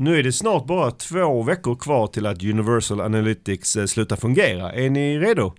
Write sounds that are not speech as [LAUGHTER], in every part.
Nu är det snart bara två veckor kvar till att Universal Analytics eh, slutar fungera. Är ni redo?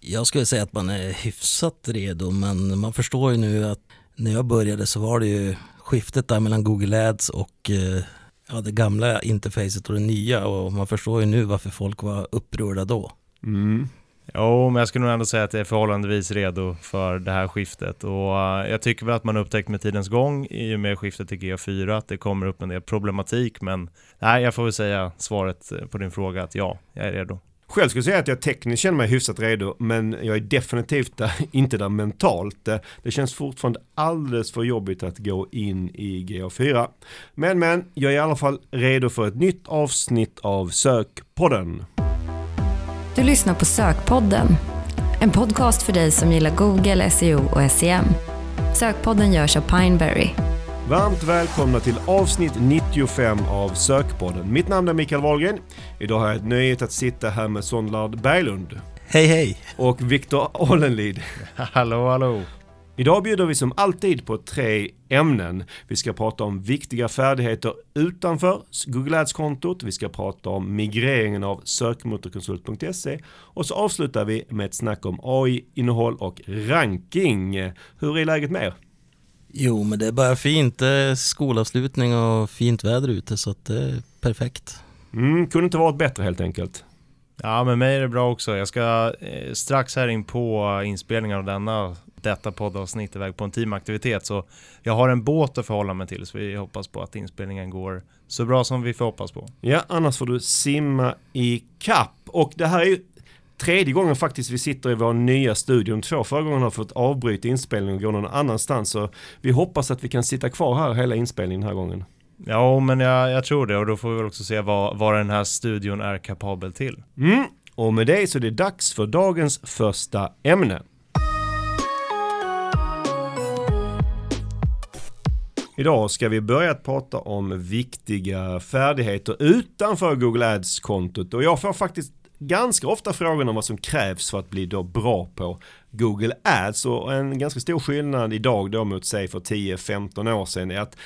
Jag skulle säga att man är hyfsat redo men man förstår ju nu att när jag började så var det ju skiftet där mellan Google Ads och eh, ja, det gamla interfacet och det nya och man förstår ju nu varför folk var upprörda då. Mm. Jo, men jag skulle nog ändå säga att jag är förhållandevis redo för det här skiftet och uh, jag tycker väl att man upptäckt med tidens gång i och med skiftet till G4 att det kommer upp en del problematik men nej, jag får väl säga svaret eh, på din fråga att ja, jag är redo. Själv skulle jag säga att jag tekniskt känner mig hyfsat redo men jag är definitivt där, [LAUGHS] inte där mentalt. Eh, det känns fortfarande alldeles för jobbigt att gå in i GA4. Men men, jag är i alla fall redo för ett nytt avsnitt av Sökpodden. Du lyssnar på Sökpodden. En podcast för dig som gillar Google, SEO och SEM. Sökpodden görs av Pineberry. Varmt välkomna till avsnitt 95 av Sökpodden. Mitt namn är Mikael Wahlgren. Idag har jag nöjet att sitta här med Sondlard Berglund. Hej hej! Och Viktor Olenlid. hallå hallå! Idag bjuder vi som alltid på tre ämnen. Vi ska prata om viktiga färdigheter utanför Google Ads-kontot. Vi ska prata om migreringen av sökmotorkonsult.se och så avslutar vi med ett snack om AI-innehåll och ranking. Hur är läget med er? Jo, men det är bara fint. Det är skolavslutning och fint väder ute så att det är perfekt. Mm, kunde inte varit bättre helt enkelt. Ja, med mig är det bra också. Jag ska eh, strax här in på inspelningen av denna detta poddavsnitt iväg på en teamaktivitet. Så jag har en båt att förhålla mig till så vi hoppas på att inspelningen går så bra som vi får hoppas på. Ja, annars får du simma i kapp. Och det här är ju tredje gången faktiskt vi sitter i vår nya studio. De två förra gångerna har fått avbryta inspelningen och gå någon annanstans. Så vi hoppas att vi kan sitta kvar här hela inspelningen den här gången. Ja, men jag, jag tror det och då får vi väl också se vad, vad den här studion är kapabel till. Mm. Och med det så är det dags för dagens första ämne. Idag ska vi börja att prata om viktiga färdigheter utanför Google Ads-kontot och jag får faktiskt ganska ofta frågan om vad som krävs för att bli då bra på Google Ads och en ganska stor skillnad idag då mot sig för 10-15 år sedan är att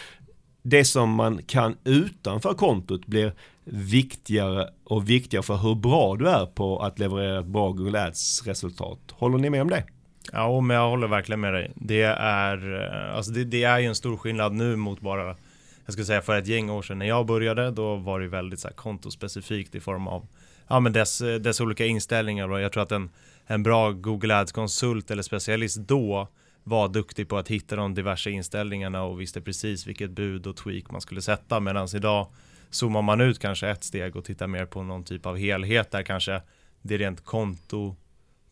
det som man kan utanför kontot blir viktigare och viktigare för hur bra du är på att leverera ett bra Google Ads resultat. Håller ni med om det? Ja, men jag håller verkligen med dig. Det är, eh, alltså det, det är ju en stor skillnad nu mot bara, jag skulle säga för ett gäng år sedan när jag började, då var det väldigt så här kontospecifikt i form av ja, men dess, eh, dess olika inställningar. Och jag tror att en, en bra Google Ads-konsult eller specialist då var duktig på att hitta de diverse inställningarna och visste precis vilket bud och tweak man skulle sätta. Medan idag zoomar man ut kanske ett steg och tittar mer på någon typ av helhet där kanske det rent konto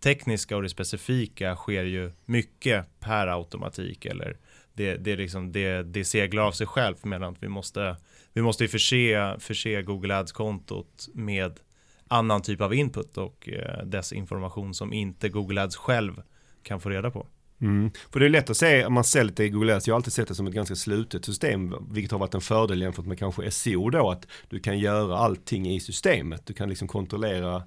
tekniska och det specifika sker ju mycket per automatik eller det, det, liksom, det, det seglar av sig själv medan vi måste, vi måste förse, förse Google Ads-kontot med annan typ av input och eh, dess information som inte Google Ads själv kan få reda på. Mm. För det är lätt att se om man säljer till Google Ads. Jag har alltid sett det som ett ganska slutet system, vilket har varit en fördel jämfört med kanske SEO då, att du kan göra allting i systemet. Du kan liksom kontrollera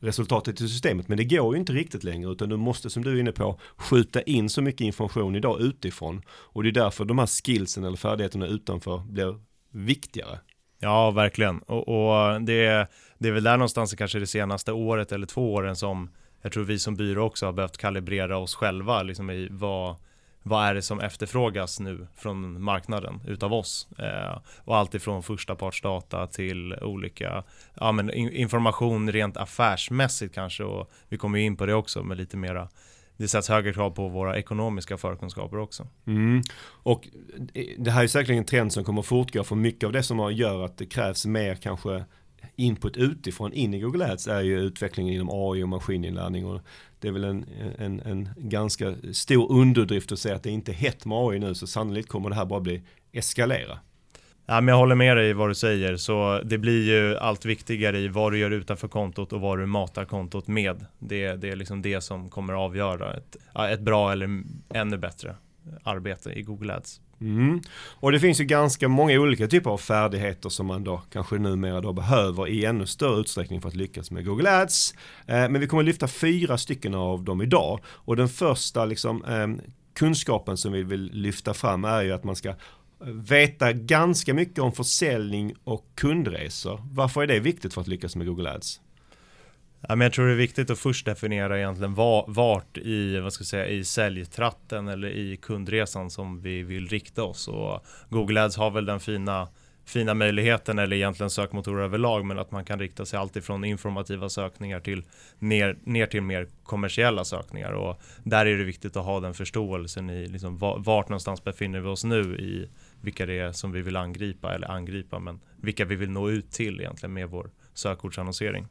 resultatet i systemet. Men det går ju inte riktigt längre utan du måste som du är inne på skjuta in så mycket information idag utifrån. Och det är därför de här skillsen eller färdigheterna utanför blir viktigare. Ja, verkligen. Och, och det, det är väl där någonstans kanske det senaste året eller två åren som jag tror vi som byrå också har behövt kalibrera oss själva liksom i vad, vad är det som efterfrågas nu från marknaden utav oss? Eh, och allt ifrån första partsdata till olika ja, men information rent affärsmässigt kanske och vi kommer in på det också med lite mera det sätts högre krav på våra ekonomiska förkunskaper också. Mm. Och det här är säkerligen en trend som kommer att fortgå för mycket av det som gör att det krävs mer kanske input utifrån in i Google Ads är ju utvecklingen inom AI och maskininlärning. Och det är väl en, en, en ganska stor underdrift att säga att det inte är hett med AI nu så sannolikt kommer det här bara bli eskalera. Ja, men jag håller med dig i vad du säger, så det blir ju allt viktigare i vad du gör utanför kontot och vad du matar kontot med. Det, det är liksom det som kommer avgöra ett, ett bra eller ännu bättre arbete i Google Ads. Mm. Och det finns ju ganska många olika typer av färdigheter som man då kanske numera då behöver i ännu större utsträckning för att lyckas med Google Ads. Eh, men vi kommer att lyfta fyra stycken av dem idag. Och den första liksom, ehm, kunskapen som vi vill lyfta fram är ju att man ska veta ganska mycket om försäljning och kundresor. Varför är det viktigt för att lyckas med Google Ads? Ja, men jag tror det är viktigt att först definiera egentligen vart i, vad ska jag säga, i säljtratten eller i kundresan som vi vill rikta oss. Och Google Ads har väl den fina fina möjligheten eller egentligen sökmotorer överlag men att man kan rikta sig alltifrån informativa sökningar till ner, ner till mer kommersiella sökningar och där är det viktigt att ha den förståelsen i liksom vart någonstans befinner vi oss nu i vilka det är som vi vill angripa eller angripa men vilka vi vill nå ut till egentligen med vår sökordsannonsering.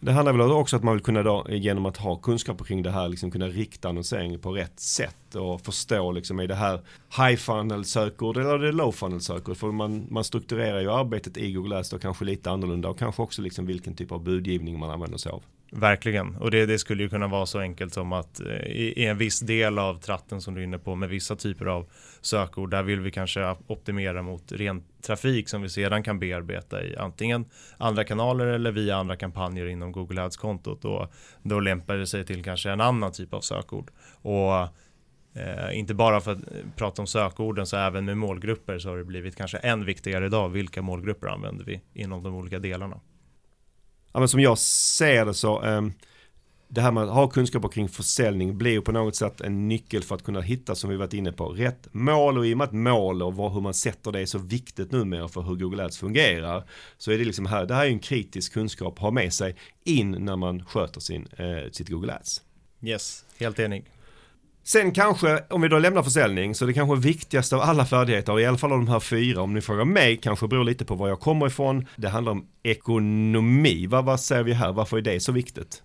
Det handlar väl också om att man vill kunna då, genom att ha kunskaper kring det här liksom kunna rikta annonseringen på rätt sätt och förstå liksom är det här high funnel sökord eller är det low funnel sökord för man, man strukturerar ju arbetet i Google Ads då kanske lite annorlunda och kanske också liksom vilken typ av budgivning man använder sig av. Verkligen, och det, det, skulle ju kunna vara så enkelt som att eh, i, i, en viss del av tratten som du är inne på med vissa typer av sökord, där vill vi kanske optimera mot ren trafik som vi sedan kan bearbeta i antingen andra kanaler eller via andra kampanjer inom Google Ads-kontot och då lämpar det sig till kanske en annan typ av sökord. Och eh, inte bara för att eh, prata om sökorden så även med målgrupper så har det blivit kanske än viktigare idag. Vilka målgrupper använder vi inom de olika delarna? Ja, men som jag ser det så, um, det här med att ha kunskaper kring försäljning blir ju på något sätt en nyckel för att kunna hitta, som vi varit inne på, rätt mål och i och med att mål och vad, hur man sätter det är så viktigt numera för hur Google Ads fungerar. Så är det liksom här, det här är en kritisk kunskap att ha med sig in när man sköter sin, eh, sitt Google Ads. Yes, helt enig. Sen kanske, om vi då lämnar försäljning, så det kanske viktigaste av alla färdigheter, i alla fall av de här fyra, om ni frågar mig, kanske beror lite på var jag kommer ifrån. Det handlar om ekonomi. Vad, vad säger vi här? Varför är det så viktigt?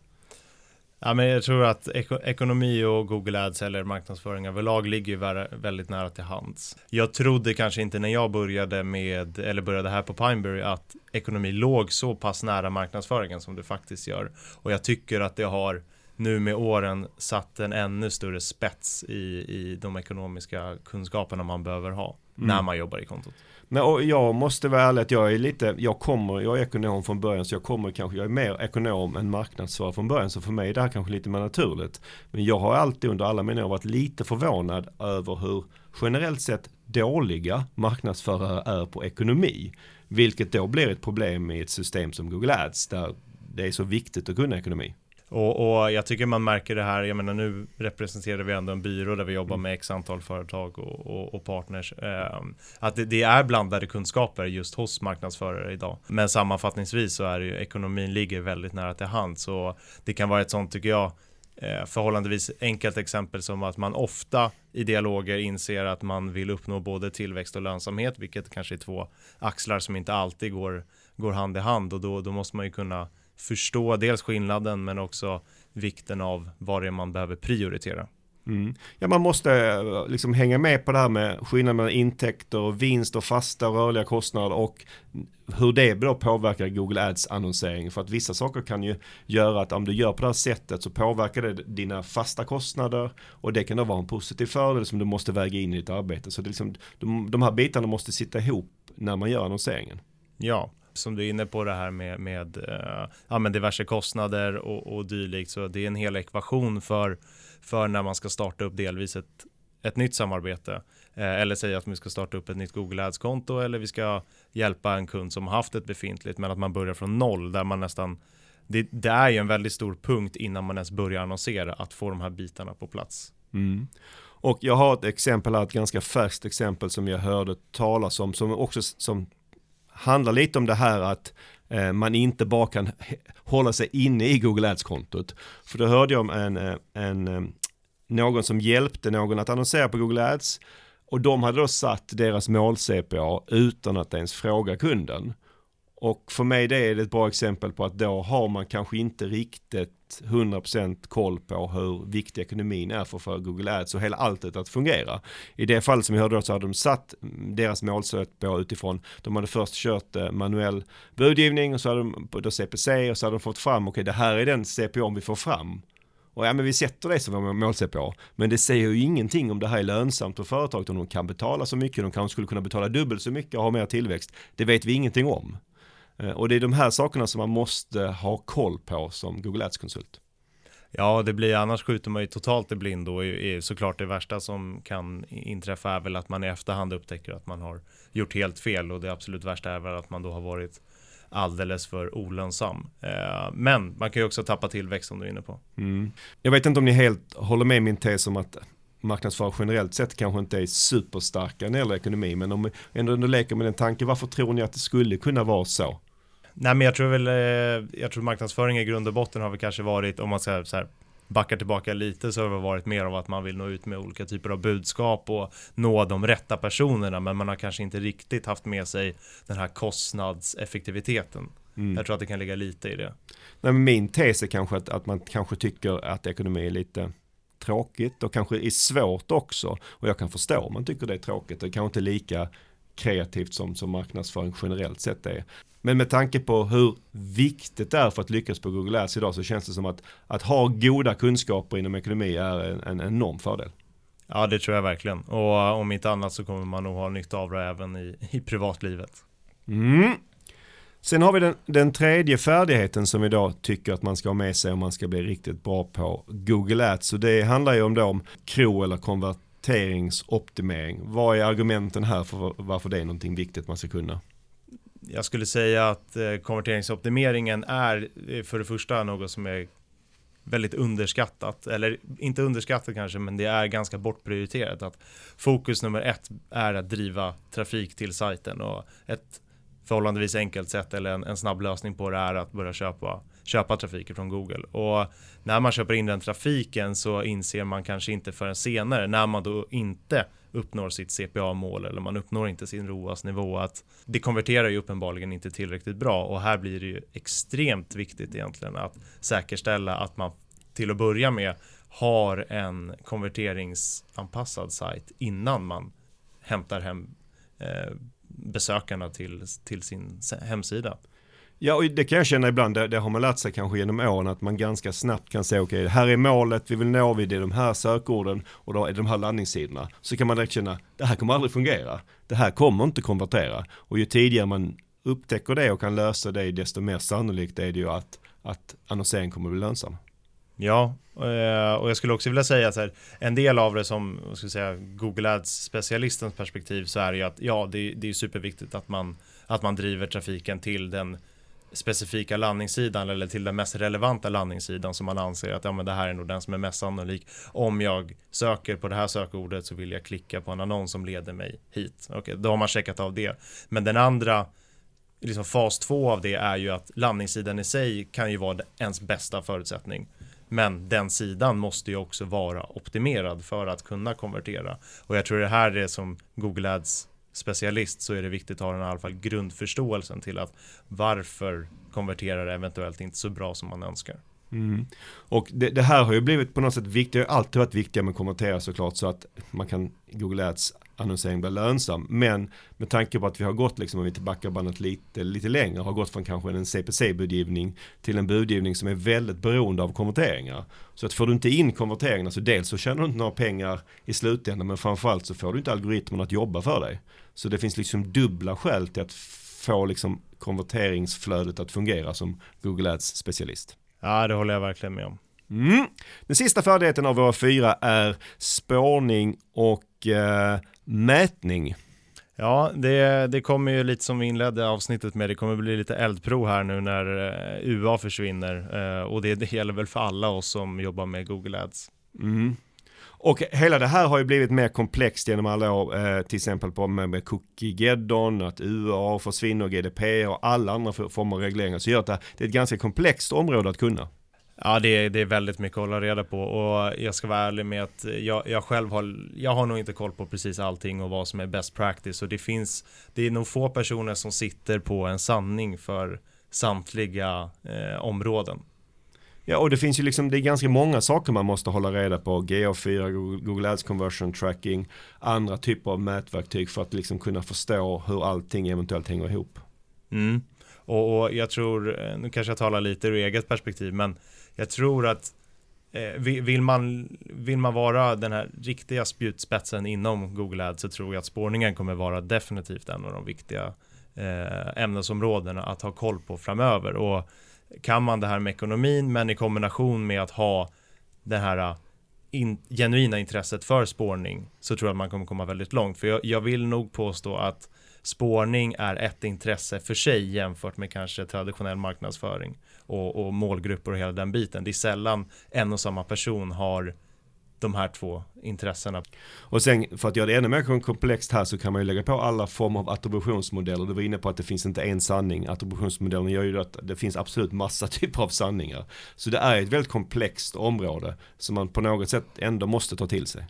Ja, men jag tror att ek ekonomi och Google Ads eller marknadsföring överlag ligger ju väldigt nära till hands. Jag trodde kanske inte när jag började med, eller började här på Pineberry, att ekonomi låg så pass nära marknadsföringen som det faktiskt gör. Och jag tycker att det har nu med åren satt en ännu större spets i, i de ekonomiska kunskaperna man behöver ha mm. när man jobbar i kontot. Men och jag måste vara ärlig att jag är lite, jag kommer, jag är ekonom från början så jag kommer kanske, jag är mer ekonom än marknadsförare från början så för mig är det här kanske lite mer naturligt. Men jag har alltid under alla mina år varit lite förvånad över hur generellt sett dåliga marknadsförare är på ekonomi. Vilket då blir ett problem i ett system som Google Ads där det är så viktigt att kunna ekonomi. Och, och, jag tycker man märker det här, jag menar nu representerar vi ändå en byrå där vi jobbar med x antal företag och, och, och partners. Eh, att det, det, är blandade kunskaper just hos marknadsförare idag. Men sammanfattningsvis så är det ju ekonomin ligger väldigt nära till hand. Så det kan vara ett sånt, tycker jag, eh, förhållandevis enkelt exempel som att man ofta i dialoger inser att man vill uppnå både tillväxt och lönsamhet, vilket kanske är två axlar som inte alltid går, går hand i hand och då, då måste man ju kunna förstå dels skillnaden men också vikten av vad det är man behöver prioritera. Mm. Ja, man måste eh, liksom hänga med på det här med skillnaden mellan intäkter, och vinst och fasta och rörliga kostnader och hur det då påverkar Google Ads annonsering. För att vissa saker kan ju göra att om du gör på det här sättet så påverkar det dina fasta kostnader och det kan då vara en positiv fördel som du måste väga in i ditt arbete. Så det är liksom, de, de här bitarna måste sitta ihop när man gör annonseringen. Ja, som du är inne på det här med, med, uh, ja, men diverse kostnader och, och dylikt. Så det är en hel ekvation för, för när man ska starta upp delvis ett, ett nytt samarbete. Eh, eller säga att vi ska starta upp ett nytt Google Ads-konto eller vi ska hjälpa en kund som har haft ett befintligt men att man börjar från noll där man nästan det, det är ju en väldigt stor punkt innan man ens börjar annonsera att få de här bitarna på plats. Mm. Och jag har ett exempel här, ett ganska färskt exempel som jag hörde talas om, som också som handlar lite om det här att eh, man inte bara kan hålla sig inne i Google Ads-kontot. För då hörde jag om en, eh, en, eh, någon som hjälpte någon att annonsera på Google Ads och de hade då satt deras mål-CPA utan att ens fråga kunden. Och för mig det är det ett bra exempel på att då har man kanske inte riktigt 100% koll på hur viktig ekonomin är för, för Google Ads och hela alltet att fungera. I det fallet som vi hörde då så hade de satt deras målsöt på utifrån, de hade först kört eh, manuell budgivning och så hade de då CPC och så hade de fått fram, okej okay, det här är den CPO vi får fram. Och ja men vi sätter det som vår mål-CPA. Men det säger ju ingenting om det här är lönsamt för företaget, om de kan betala så mycket, de kanske skulle kunna betala dubbelt så mycket och ha mer tillväxt. Det vet vi ingenting om. Eh, och det är de här sakerna som man måste ha koll på som Google Ads-konsult. Ja, det blir annars skjuter man ju totalt i blindo och är såklart det värsta som kan inträffa är väl att man i efterhand upptäcker att man har gjort helt fel och det absolut värsta är väl att man då har varit alldeles för olönsam. Eh, men man kan ju också tappa tillväxt som du är inne på. Mm. Jag vet inte om ni helt håller med min tes om att marknadsförare generellt sett kanske inte är superstarka när det gäller ekonomi. Men om ändå leker med den tanken, varför tror ni att det skulle kunna vara så? Nej men jag tror väl, eh, jag tror marknadsföring i grund och botten har väl kanske varit, om man ska så här, backar tillbaka lite så har det varit mer av att man vill nå ut med olika typer av budskap och nå de rätta personerna men man har kanske inte riktigt haft med sig den här kostnadseffektiviteten. Mm. Jag tror att det kan ligga lite i det. Nej, min tes är kanske att, att man kanske tycker att ekonomi är lite tråkigt och kanske är svårt också. Och jag kan förstå om man tycker det är tråkigt. Det kanske inte är lika kreativt som, som marknadsföring generellt sett är. Men med tanke på hur viktigt det är för att lyckas på Google Ads idag så känns det som att, att ha goda kunskaper inom ekonomi är en, en enorm fördel. Ja det tror jag verkligen. Och om inte annat så kommer man nog ha nytta av det även i, i privatlivet. Mm. Sen har vi den, den tredje färdigheten som då tycker att man ska ha med sig om man ska bli riktigt bra på Google Ads. Och det handlar ju om då om KRO eller konverteringsoptimering. Vad är argumenten här för varför det är någonting viktigt man ska kunna? Jag skulle säga att eh, konverteringsoptimeringen är eh, för det första något som är väldigt underskattat, eller inte underskattat kanske, men det är ganska bortprioriterat. Att fokus nummer ett är att driva trafik till sajten och ett förhållandevis enkelt sätt eller en, en snabb lösning på det är att börja köpa, köpa trafik från Google. Och när man köper in den trafiken så inser man kanske inte förrän senare när man då inte uppnår sitt CPA-mål eller man uppnår inte sin ROAS-nivå att det konverterar ju uppenbarligen inte tillräckligt bra och här blir det ju extremt viktigt egentligen att säkerställa att man till att börja med har en konverteringsanpassad sajt innan man hämtar hem eh, besökarna till, till sin hemsida. Ja, och det kan jag känna ibland, det, det, har man lärt sig kanske genom åren, att man ganska snabbt kan säga okej, okay, här är målet, vi vill nå vid det, de här sökorden och då är det de här landningssidorna. Så kan man direkt känna, det här kommer aldrig fungera, det här kommer inte konvertera. Och ju tidigare man upptäcker det och kan lösa det, desto mer sannolikt är det ju att, att annonsering kommer att bli lönsam. Ja, eh, och jag skulle också vilja säga att en del av det som ska säga, Google Ads specialistens perspektiv så är det ju att ja, det, det är superviktigt att man, att man driver trafiken till den specifika landningssidan eller till den mest relevanta landningssidan som man anser att ja, men det här är nog den som är mest sannolik. Om jag söker på det här sökordet så vill jag klicka på en annons som leder mig hit. Okej, okay, då har man checkat av det. Men den andra liksom fas två av det är ju att landningssidan i sig kan ju vara ens bästa förutsättning. Men den sidan måste ju också vara optimerad för att kunna konvertera. Och jag tror det här är som Google Ads specialist så är det viktigt att ha den i alla fall grundförståelsen till att varför konverterar det eventuellt inte så bra som man önskar. Mm. Och det, det, här har ju blivit på något sätt viktigt, det har alltid varit viktigt med att konvertera såklart så att man kan Google Ads annonsering blir lönsam. Men med tanke på att vi har gått, liksom, om vi tillbaka bandet lite, lite längre, har gått från kanske en CPC-budgivning till en budgivning som är väldigt beroende av konverteringar. Så att får du inte in konverteringarna så dels så tjänar du inte några pengar i slutändan men framförallt så får du inte algoritmerna att jobba för dig. Så det finns liksom dubbla skäl till att få liksom konverteringsflödet att fungera som Google Ads specialist. Ja, det håller jag verkligen med om. Mm. Den sista färdigheten av våra fyra är spårning och eh, mätning. Ja, det, det kommer ju lite som vi inledde avsnittet med. Det kommer bli lite eldprov här nu när eh, UA försvinner. Eh, och det, det gäller väl för alla oss som jobbar med Google Ads. Mm. Och hela det här har ju blivit mer komplext genom alla år, eh, till exempel på med, med cookie-geddon, att UA försvinner, GDP och alla andra former av regleringar. Så gör att det, det är ett ganska komplext område att kunna. Ja, det är, det är väldigt mycket att hålla reda på och jag ska vara ärlig med att jag, jag själv har, jag har nog inte koll på precis allting och vad som är best practice och det finns, det är nog få personer som sitter på en sanning för samtliga eh, områden. Ja, och det finns ju liksom, det är ganska många saker man måste hålla reda på. GA4, Google Ads Conversion Tracking, andra typer av mätverktyg för att liksom kunna förstå hur allting eventuellt hänger ihop. Mm. Och, och, jag tror, eh, nu kanske jag talar lite ur eget perspektiv, men jag tror att eh, vill, man, vill man vara den här riktiga spjutspetsen inom Google Ads så tror jag att spårningen kommer vara definitivt en av de viktiga eh, ämnesområdena att ha koll på framöver. Och kan man det här med ekonomin men i kombination med att ha det här eh, in, genuina intresset för spårning så tror jag att man kommer komma väldigt långt. För jag, jag vill nog påstå att spårning är ett intresse för sig jämfört med kanske traditionell marknadsföring och, och målgrupper och hela den biten. Det är sällan en och samma person har de här två intressena. Och sen för att göra det ännu mer komplext här så kan man ju lägga på alla former av attributionsmodeller. Du var inne på att det finns inte en sanning. Attributionsmodellen gör ju att det finns absolut massa [LAUGHS] typer av sanningar. Så det är ett väldigt komplext område som man på något sätt ändå måste ta till sig.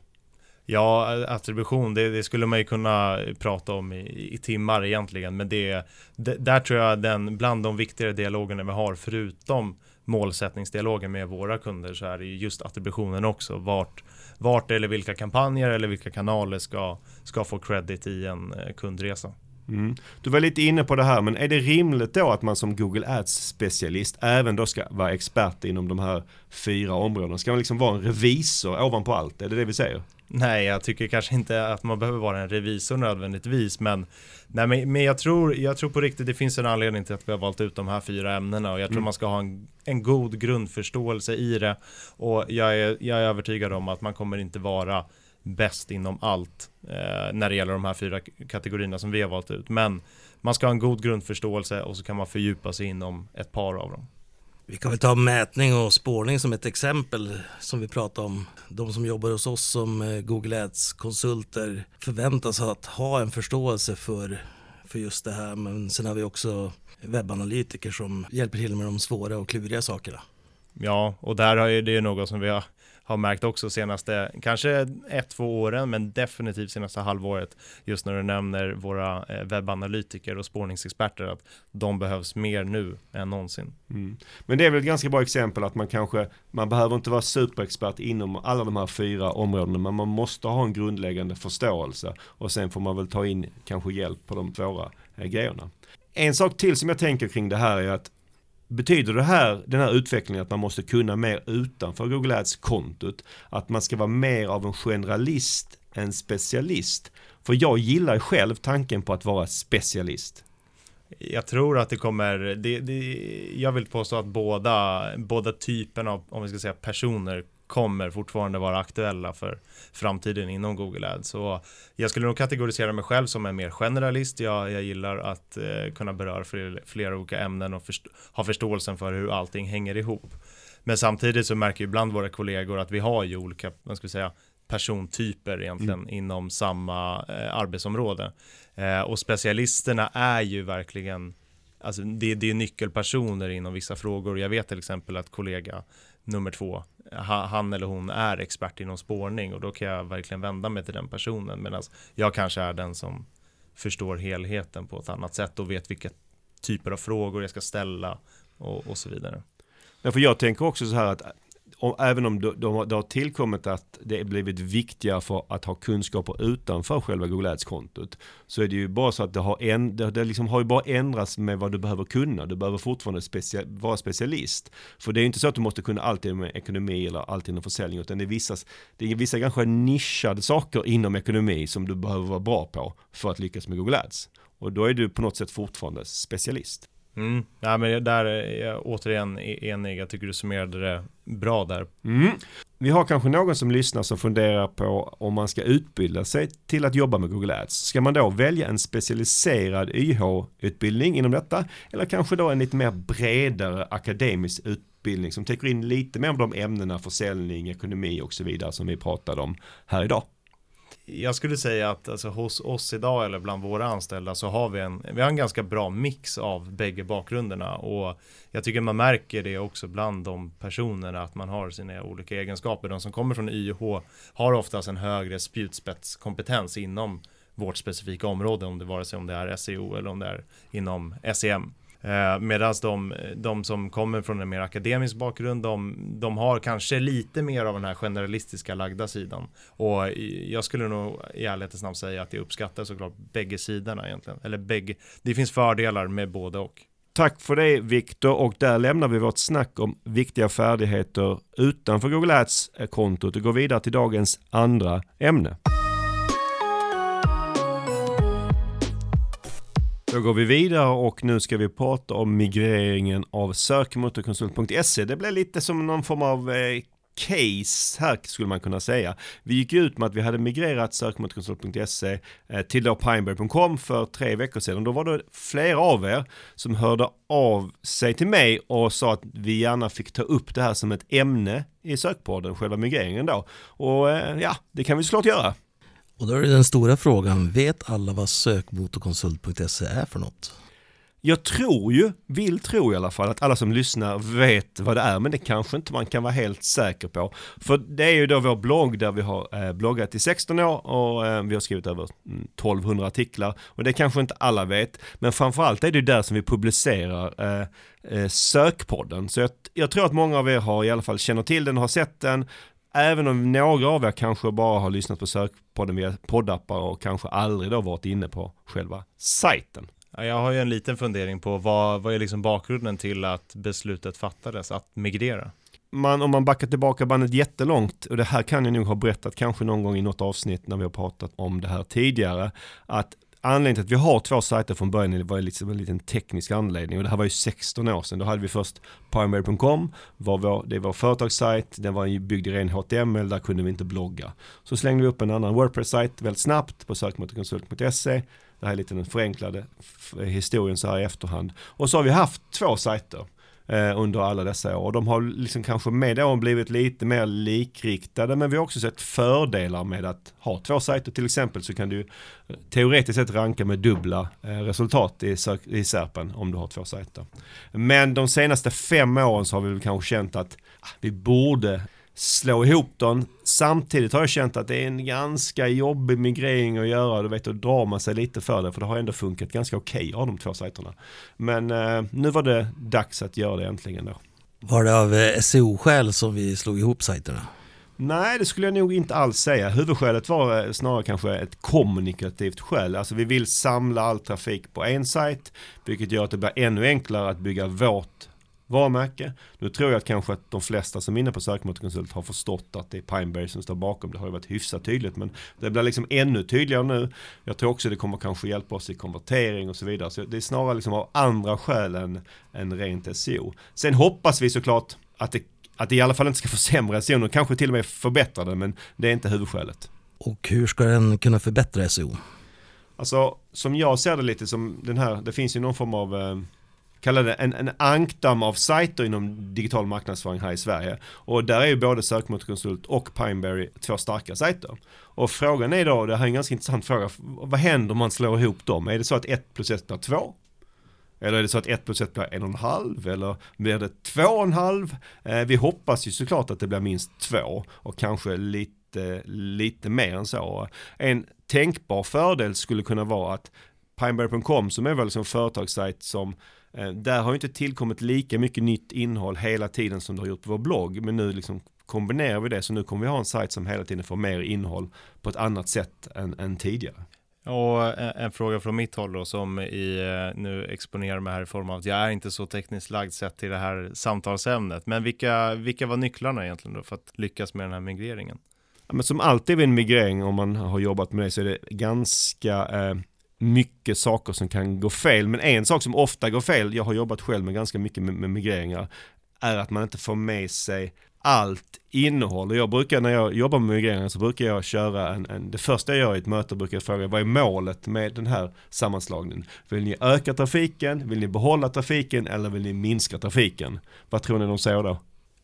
Ja, attribution, det, det, skulle man ju kunna prata om i, i timmar egentligen, men det, det, där tror jag den bland de viktigare dialogerna vi har, förutom målsättningsdialogen med våra kunder, så är det just attributionen också. Vart, vart eller vilka kampanjer eller vilka kanaler ska, ska få credit i en eh, kundresa. Mm. Du var lite inne på det här, men är det rimligt då att man som Google Ads specialist även då ska vara expert inom de här fyra områdena? Ska man liksom vara en revisor ovanpå allt? Är det det vi säger? Nej, jag tycker kanske inte att man behöver vara en revisor nödvändigtvis, men, nej, men, men jag, tror, jag tror på riktigt det finns en anledning till att vi har valt ut de här fyra ämnena och jag tror mm. man ska ha en, en god grundförståelse i det och jag är, jag är övertygad om att man kommer inte vara bäst inom allt eh, när det gäller de här fyra kategorierna som vi har valt ut. Men man ska ha en god grundförståelse och så kan man fördjupa sig inom ett par av dem. Vi kan väl ta mätning och spårning som ett exempel som vi pratade om. De som jobbar hos oss som eh, Google Ads-konsulter förväntas att ha en förståelse för, för just det här. Men sen har vi också webbanalytiker som hjälper till med de svåra och kluriga sakerna. Ja, och där är det något som vi har har märkt också senaste, kanske ett, två åren, men definitivt senaste halvåret, just när du nämner våra eh, webbanalytiker och spårningsexperter, att de behövs mer nu än någonsin. Mm. Men det är väl ett ganska bra exempel att man kanske, man behöver inte vara superexpert inom alla de här fyra områdena, men man måste ha en grundläggande förståelse och sen får man väl ta in kanske hjälp på de svåra eh, grejerna. En sak till som jag tänker kring det här är att Betyder det här, den här utvecklingen att man måste kunna mer utanför Google Ads-kontot? Att man ska vara mer av en generalist än specialist? För jag gillar själv tanken på att vara specialist. Jag tror att det kommer, det, det, jag vill påstå att båda, båda typerna av, om vi ska säga personer kommer fortfarande vara aktuella för framtiden inom Google Ads. Så jag skulle nog kategorisera mig själv som en mer generalist. Jag, jag gillar att eh, kunna beröra fler, flera olika ämnen och först ha förståelsen för hur allting hänger ihop. Men samtidigt så märker ju ibland våra kollegor att vi har ju olika, vad ska vi säga, persontyper egentligen mm. inom samma eh, arbetsområde. Eh, och specialisterna är ju verkligen Alltså det, det är nyckelpersoner inom vissa frågor. Jag vet till exempel att kollega nummer två han eller hon är expert inom spårning och då kan jag verkligen vända mig till den personen medan jag kanske är den som förstår helheten på ett annat sätt och vet vilka typer av frågor jag ska ställa och, och så vidare. Därför jag tänker också så här att och även om det, de, det har tillkommit att det blivit viktigare för att ha kunskaper utanför själva Google Ads-kontot. Så är det ju bara så att det har, en, det, det liksom har ju bara ändrats med vad du behöver kunna. Du behöver fortfarande specia, vara specialist. För det är ju inte så att du måste kunna allt inom ekonomi eller allt inom försäljning. Utan det är vissa, det är vissa kanske nischade saker inom ekonomi som du behöver vara bra på för att lyckas med Google Ads. Och då är du på något sätt fortfarande specialist. Mm. Ja, men där är jag återigen e- enig. Jag tycker du summerade det bra där. Mm. Vi har kanske någon som lyssnar som funderar på om man ska utbilda sig till att jobba med Google Ads. Ska man då välja en specialiserad YH-utbildning inom detta? Eller kanske då en lite mer bredare akademisk utbildning som täcker in lite mer av de ämnena försäljning, ekonomi och så vidare som vi pratade om här idag? Jag skulle säga att alltså, hos oss idag eller bland våra anställda så har vi en, vi har en ganska bra mix av bägge bakgrunderna och jag tycker man märker det också bland de personerna att man har sina olika egenskaper. De som kommer från YH har oftast en högre spjutspetskompetens inom vårt specifika område, om det vare sig om det är SEO eller om det är inom SEM. Eh, Medan de, de som kommer från en mer akademisk bakgrund, de, de har kanske lite mer av den här generalistiska lagda sidan. Och jag skulle nog i ärlighetens namn säga att jag uppskattar såklart bägge sidorna egentligen. Eller bägge, det finns fördelar med både och. Tack för det Viktor och där lämnar vi vårt snack om viktiga färdigheter utanför Google Ads-kontot och går vidare till dagens andra ämne. Då går vi vidare och nu ska vi prata om migreringen av sökmotorkonsult.se. Det blev lite som någon form av eh, case här skulle man kunna säga. Vi gick ut med att vi hade migrerat sökmotorkonsult.se eh, till då pineberry.com för tre veckor sedan. Då var det flera av er som hörde av sig till mig och sa att vi gärna fick ta upp det här som ett ämne i sökpodden, själva migreringen då. Och eh, ja, det kan vi såklart göra. Och då är det den stora frågan, vet alla vad sökmotorkonsult.se är för något? Jag tror ju, vill tro i alla fall, att alla som lyssnar vet vad det är, men det kanske inte man kan vara helt säker på. För det är ju då vår blogg där vi har eh, bloggat i 16 år och eh, vi har skrivit över mm, 1200 artiklar. Och det kanske inte alla vet, men framförallt är det där som vi publicerar eh, sökpodden. Så jag, jag tror att många av er har i alla fall känner till den och har sett den. Även om några av er kanske bara har lyssnat på sökpodden via poddappar och kanske aldrig då varit inne på själva sajten. Ja, jag har ju en liten fundering på vad, vad är liksom bakgrunden till att beslutet fattades att migrera? Man, om man backar tillbaka bandet jättelångt, och det här kan jag nog ha berättat kanske någon gång i något avsnitt när vi har pratat om det här tidigare, att anledningen till att vi har två sajter från början var liksom en liten teknisk anledning och det här var ju 16 år sedan. Då hade vi först primary.com, var vår, det var vår företagssajt, den var byggd i ren HTML, där kunde vi inte blogga. Så slängde vi upp en annan Wordpress-sajt väldigt snabbt på sökmotorkonsult.se det här är lite den förenklade historien så här i efterhand. Och så har vi haft två sajter eh, under alla dessa år. De har liksom kanske med åren blivit lite mer likriktade men vi har också sett fördelar med att ha två sajter. Till exempel så kan du eh, teoretiskt sett ranka med dubbla eh, resultat i, i SERPen om du har två sajter. Men de senaste fem åren så har vi väl kanske känt att ah, vi borde slå ihop dem. Samtidigt har jag känt att det är en ganska jobbig migrering att göra. Du vet, då drar man sig lite för det. För det har ändå funkat ganska okej okay av de två sajterna. Men eh, nu var det dags att göra det äntligen då. Var det av eh, SEO-skäl som vi slog ihop sajterna? Nej, det skulle jag nog inte alls säga. Huvudskälet var eh, snarare kanske ett kommunikativt skäl. Alltså vi vill samla all trafik på en sajt, vilket gör att det blir ännu enklare att bygga vårt varumärke. Nu tror jag att kanske att de flesta som är inne på sökmotorkonsult har förstått att det är Pineberry som står bakom. Det har ju varit hyfsat tydligt men det blir liksom ännu tydligare nu. Jag tror också det kommer kanske hjälpa oss i konvertering och så vidare. Så det är snarare liksom av andra skäl än, än rent SEO. Sen hoppas vi såklart att det, att det i alla fall inte ska försämra SEO och kanske till och med förbättra det men det är inte huvudskälet. Och hur ska den kunna förbättra SEO? Alltså som jag ser det lite som den här, det finns ju någon form av eh, kalla det en, en ankdamm av sajter inom digital marknadsföring här i Sverige. Och där är ju både Sökmotorkonsult och Pineberry två starka sajter. Och frågan är då, det här är en ganska intressant fråga, vad händer om man slår ihop dem? Är det så att 1 plus 1 blir 2? Eller är det så att 1 plus 1 blir 1,5? Eller blir det 2,5? Eh, vi hoppas ju såklart att det blir minst 2 och kanske lite, lite mer än så. En tänkbar fördel skulle kunna vara att Pineberry.com som är väl som företagssajt som där har inte tillkommit lika mycket nytt innehåll hela tiden som det har gjort på vår blogg. Men nu liksom kombinerar vi det så nu kommer vi ha en sajt som hela tiden får mer innehåll på ett annat sätt än, än tidigare. Och en, fråga från mitt håll då som i, eh, nu exponerar mig här i form av att jag är inte så tekniskt lagd sett till det här samtalsämnet. Men vilka, vilka var nycklarna egentligen då för att lyckas med den här migreringen? Ja, men som alltid vid en migrering om man har jobbat med det så är det ganska eh, mycket saker som kan gå fel. Men en sak som ofta går fel, jag har jobbat själv med ganska mycket med, med migreringar, är att man inte får med sig allt innehåll. Jag brukar när jag jobbar med migreringar så brukar jag köra en, en, det första jag gör i ett möte brukar jag fråga vad är målet med den här sammanslagningen? Vill ni öka trafiken? Vill ni behålla trafiken? Eller vill ni minska trafiken? Vad tror ni de säger då?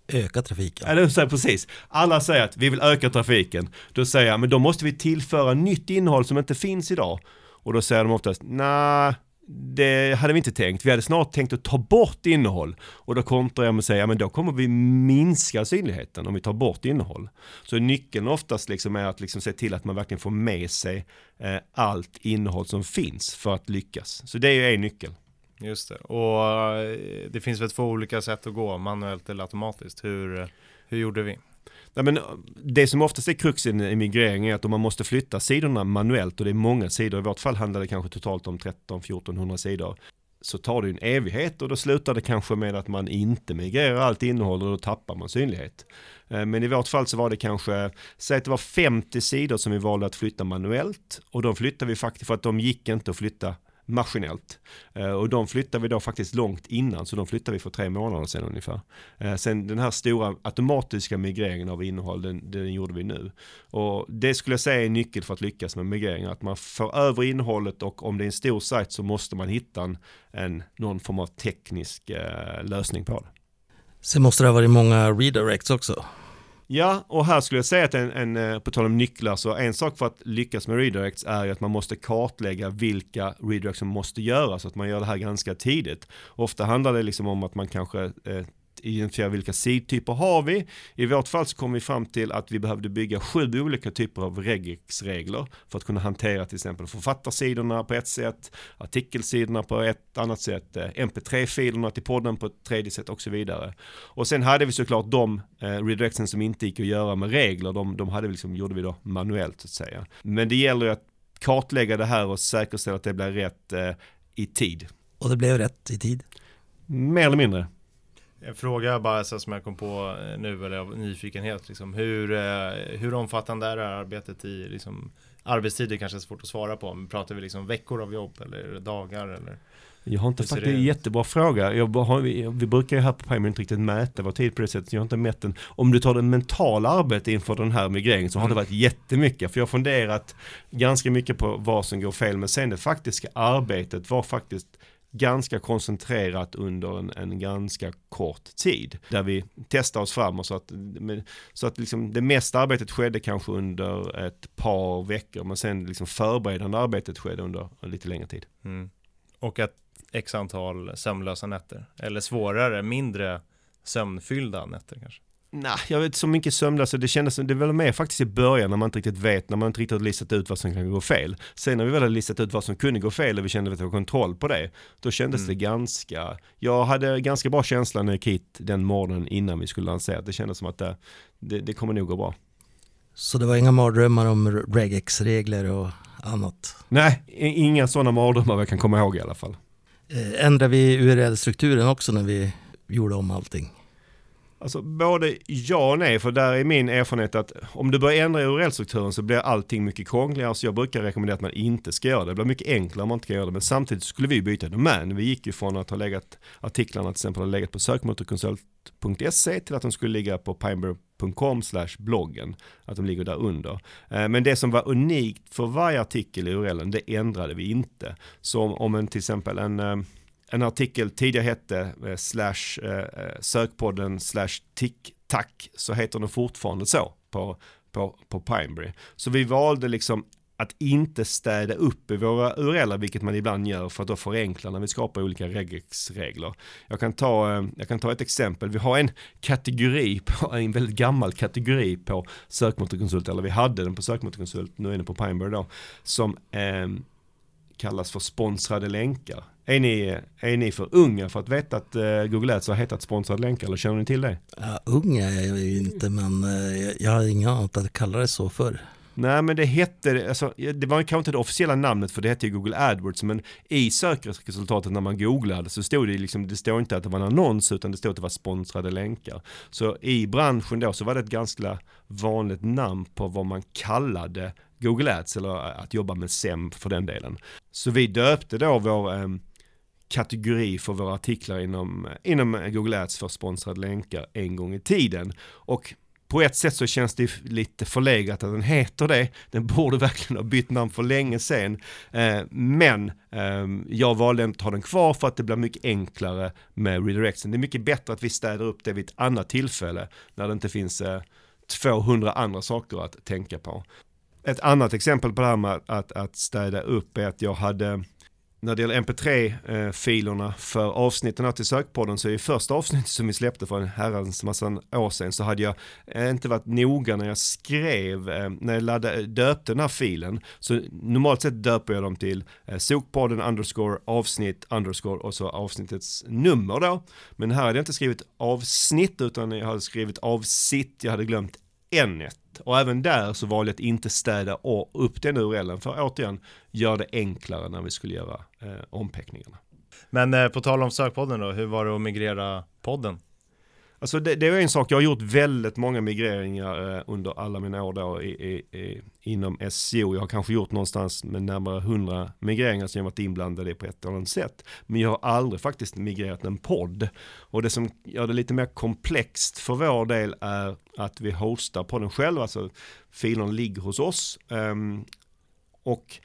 Öka trafiken. Ja, det säger precis. Alla säger att vi vill öka trafiken. Då säger jag, men då måste vi tillföra nytt innehåll som inte finns idag. Och då säger de oftast, nej, det hade vi inte tänkt. Vi hade snart tänkt att ta bort innehåll. Och då kontrar jag med att säga, men då kommer vi minska synligheten om vi tar bort innehåll. Så nyckeln oftast liksom är att liksom se till att man verkligen får med sig eh, allt innehåll som finns för att lyckas. Så det är ju en nyckel. Just det, och eh, det finns väl två olika sätt att gå, manuellt eller automatiskt. Hur, hur gjorde vi? Nej, men eh, det som oftast är kruxen i migrering är att om man måste flytta sidorna manuellt och det är många sidor, i vårt fall handlar det kanske totalt om 13-1400 sidor, så tar det en evighet och då slutar det kanske med att man inte migrerar allt innehåll och då tappar man synlighet. Eh, men i vårt fall så var det kanske, säg att det var 50 sidor som vi valde att flytta manuellt och de flyttade vi faktiskt för att de gick inte att flytta maskinellt. Eh, och de flyttar vi då faktiskt långt innan, så de flyttar vi för tre månader sedan ungefär. Eh, sen den här stora automatiska migreringen av innehåll, den, den gjorde vi nu. Och det skulle jag säga är nyckeln för att lyckas med migrering, att man får över innehållet och om det är en stor sajt så måste man hitta en, en någon form av teknisk eh, lösning på det. Sen måste det ha varit många redirects också. Ja, och här skulle jag säga att en, en, eh, på tal om nycklar, så en sak för att lyckas med redirects är ju att man måste kartlägga vilka redirects som måste göras, så att man gör det här ganska tidigt. Ofta handlar det liksom om att man kanske eh, identifiera vilka sidtyper har vi. I vårt fall så kom vi fram till att vi behövde bygga sju olika typer av regex-regler för att kunna hantera till exempel författarsidorna på ett sätt, artikelsidorna på ett annat sätt, eh, mp3-filerna till podden på ett tredje sätt och så vidare. Och sen hade vi såklart de eh, redirectsen som inte gick att göra med regler, de, de hade vi liksom, gjorde vi då manuellt så att säga. Men det gäller ju att kartlägga det här och säkerställa att det blir rätt eh, i tid. Och det blev rätt i tid? Mer eller mindre. En fråga bara så som jag kom på eh, nu, eller av nyfikenhet. Liksom. Hur, eh, hur omfattande är det här arbetet i liksom, arbetstider kanske är svårt att svara på. Men pratar vi liksom veckor av jobb eller dagar? Eller? Jag har inte faktiskt, det är en jättebra fråga. Jag har, vi, brukar ju här på Pimer inte riktigt mäta vår tid på det sättet. Jag har inte mätt den. Om du tar det mentala arbetet inför den här migreringen så har det mm. varit jättemycket. För jag har funderat ganska mycket på vad som går fel. Men sen det faktiska arbetet var faktiskt ganska koncentrerat under en, en, ganska kort tid. Där vi testade oss fram och så att, så att liksom det mesta arbetet skedde kanske under ett par veckor men sen liksom förberedande arbetet skedde under lite längre tid. Mm. Och att x antal sömnlösa nätter? Eller svårare, mindre sömnfyllda nätter kanske? Nej, jag vet så mycket sömnlösa, det kändes som, det var mer faktiskt i början när man inte riktigt vet, när man inte riktigt har listat ut vad som kan gå fel. Sen när vi väl hade listat ut vad som kunde gå fel och vi kände att vi hade kontroll på det, då kändes mm. det ganska, jag hade ganska bra känsla när jag gick hit den morgonen innan vi skulle lansera. Det kändes som att det, det, det kommer nog gå bra. Så det var inga mardrömmar om regex-regler och annat? Nej, inga sådana mardrömmar jag kan komma ihåg i alla fall. Eh, ändrade vi URL-strukturen också när vi gjorde om allting? Alltså både ja och nej, för där är min erfarenhet att om du börjar ändra URL-strukturen så blir allting mycket krångligare. Så jag brukar rekommendera att man inte ska göra det. Det blir mycket enklare om man inte kan göra det. Men samtidigt skulle vi byta domän. Vi gick ju från att ha legat artiklarna till exempel har legat på sökmotorkonsult.se till att de skulle ligga på pineberry.com bloggen. Att de ligger där under. Eh, men det som var unikt för varje artikel i URLen, det ändrade vi inte. Så om en till exempel en eh, en artikel tidigare hette eh, slash eh, eh, sökpodden slash tick-tack så heter den fortfarande så på, på, på Pineberry. Så vi valde liksom att inte städa upp i våra URL, vilket man ibland gör för att då förenkla när vi skapar olika regex-regler. Jag kan, ta, eh, jag kan ta ett exempel. Vi har en kategori, på, en väldigt gammal kategori på sökmotorkonsult, eller vi hade den på sökmotorkonsult, nu är den på Pineberry då, som eh, kallas för sponsrade länkar. Är ni, är ni för unga för att veta att uh, Google Ads har hetat sponsrade länkar eller känner ni till det? Ja, unga är jag ju inte men uh, jag har inga annat att kalla det så för. Nej men det hette, alltså, det var kanske inte det officiella namnet för det hette ju Google AdWords men i sökresultatet när man googlade så stod det liksom, det står inte att det var en annons utan det stod att det var sponsrade länkar. Så i branschen då så var det ett ganska vanligt namn på vad man kallade Google Ads eller att jobba med SEM för den delen. Så vi döpte då vår eh, kategori för våra artiklar inom, inom Google Ads för sponsrade länkar en gång i tiden. Och på ett sätt så känns det lite förlegat att den heter det. Den borde verkligen ha bytt namn för länge sedan. Eh, men ehm, jag valde att ha den kvar för att det blir mycket enklare med redirection. Det är mycket bättre att vi städar upp det vid ett annat tillfälle när det inte finns eh, 200 andra saker att tänka på. Ett annat exempel på det här med att, att städa upp är att jag hade när det gäller mp3-filerna eh, för avsnitten här till sökpodden så i första avsnittet som vi släppte för en herrans massa år sedan så hade jag eh, inte varit noga när jag skrev, eh, när jag laddade, döpte den här filen. Så normalt sett döper jag dem till sokpodden underscore avsnitt underscore och så avsnittets nummer då. Men här hade jag inte skrivit avsnitt utan jag hade skrivit avsitt, jag hade glömt N1 och även där så valde jag att inte städa upp den URLen för återigen gör det enklare när vi skulle göra eh, ompeckningarna. Men eh, på tal om sökpodden då, hur var det att migrera podden? Alltså det, det, är en sak, jag har gjort väldigt många migreringar eh, under alla mina år då i, i, i, inom SEO. Jag har kanske gjort någonstans med närmare 100 migreringar som jag varit inblandad i på ett eller annat sätt. Men jag har aldrig faktiskt migrerat en podd. Och det som gör det lite mer komplext för vår del är att vi hostar podden själva, alltså filen ligger hos oss. Um, och